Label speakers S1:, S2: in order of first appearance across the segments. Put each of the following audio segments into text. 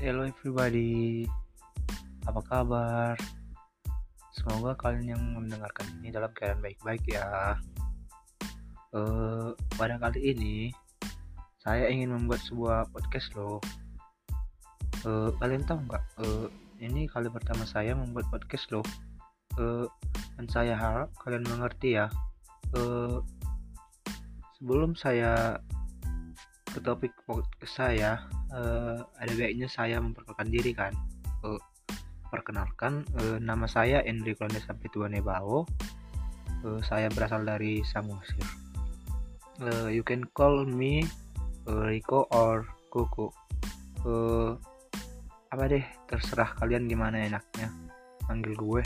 S1: Hello everybody, apa kabar? Semoga kalian yang mendengarkan ini dalam keadaan baik-baik ya. Uh, pada kali ini, saya ingin membuat sebuah podcast loh. Uh, kalian tahu nggak? Uh, ini kali pertama saya membuat podcast loh. Uh, dan saya harap kalian mengerti ya. Uh, sebelum saya ke topik podcast saya uh, ada baiknya saya memperkenalkan diri kan. Uh, perkenalkan uh, nama saya Enrico Sampai Nebao. Uh, saya berasal dari Samosir. Uh, you can call me uh, Rico or Koko uh, apa deh terserah kalian gimana enaknya. Panggil gue.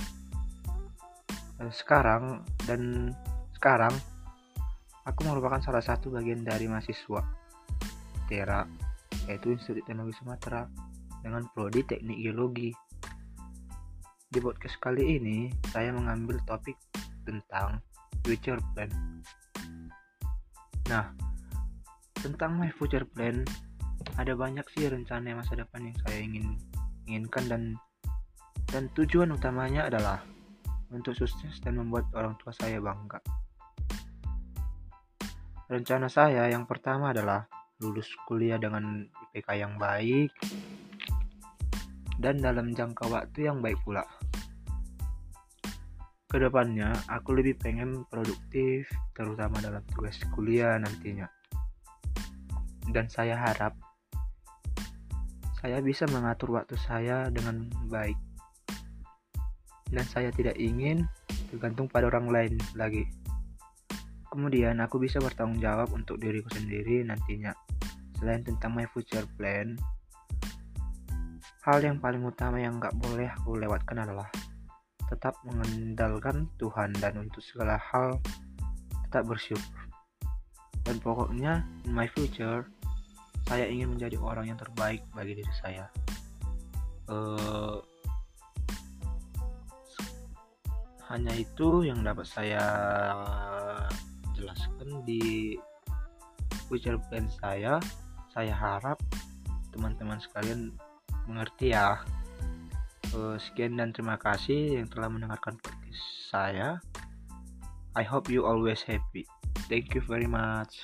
S1: Uh, sekarang dan sekarang aku merupakan salah satu bagian dari mahasiswa Tera, yaitu Institut Teknologi Sumatera, dengan prodi Teknik Geologi. Di podcast kali ini, saya mengambil topik tentang future plan. Nah, tentang my future plan, ada banyak sih rencana masa depan yang saya ingin inginkan dan dan tujuan utamanya adalah untuk sukses dan membuat orang tua saya bangga. Rencana saya yang pertama adalah lulus kuliah dengan IPK yang baik dan dalam jangka waktu yang baik pula. Ke depannya, aku lebih pengen produktif, terutama dalam tugas kuliah nantinya. Dan saya harap saya bisa mengatur waktu saya dengan baik. Dan saya tidak ingin tergantung pada orang lain lagi. Kemudian aku bisa bertanggung jawab untuk diriku sendiri nantinya. Selain tentang my future plan, hal yang paling utama yang gak boleh aku lewatkan adalah tetap mengandalkan Tuhan dan untuk segala hal tetap bersyukur. Dan pokoknya in my future, saya ingin menjadi orang yang terbaik bagi diri saya. Uh, hanya itu yang dapat saya jelaskan di plan saya saya harap teman-teman sekalian mengerti ya. Uh, sekian dan terima kasih yang telah mendengarkan podcast saya. I hope you always happy. Thank you very much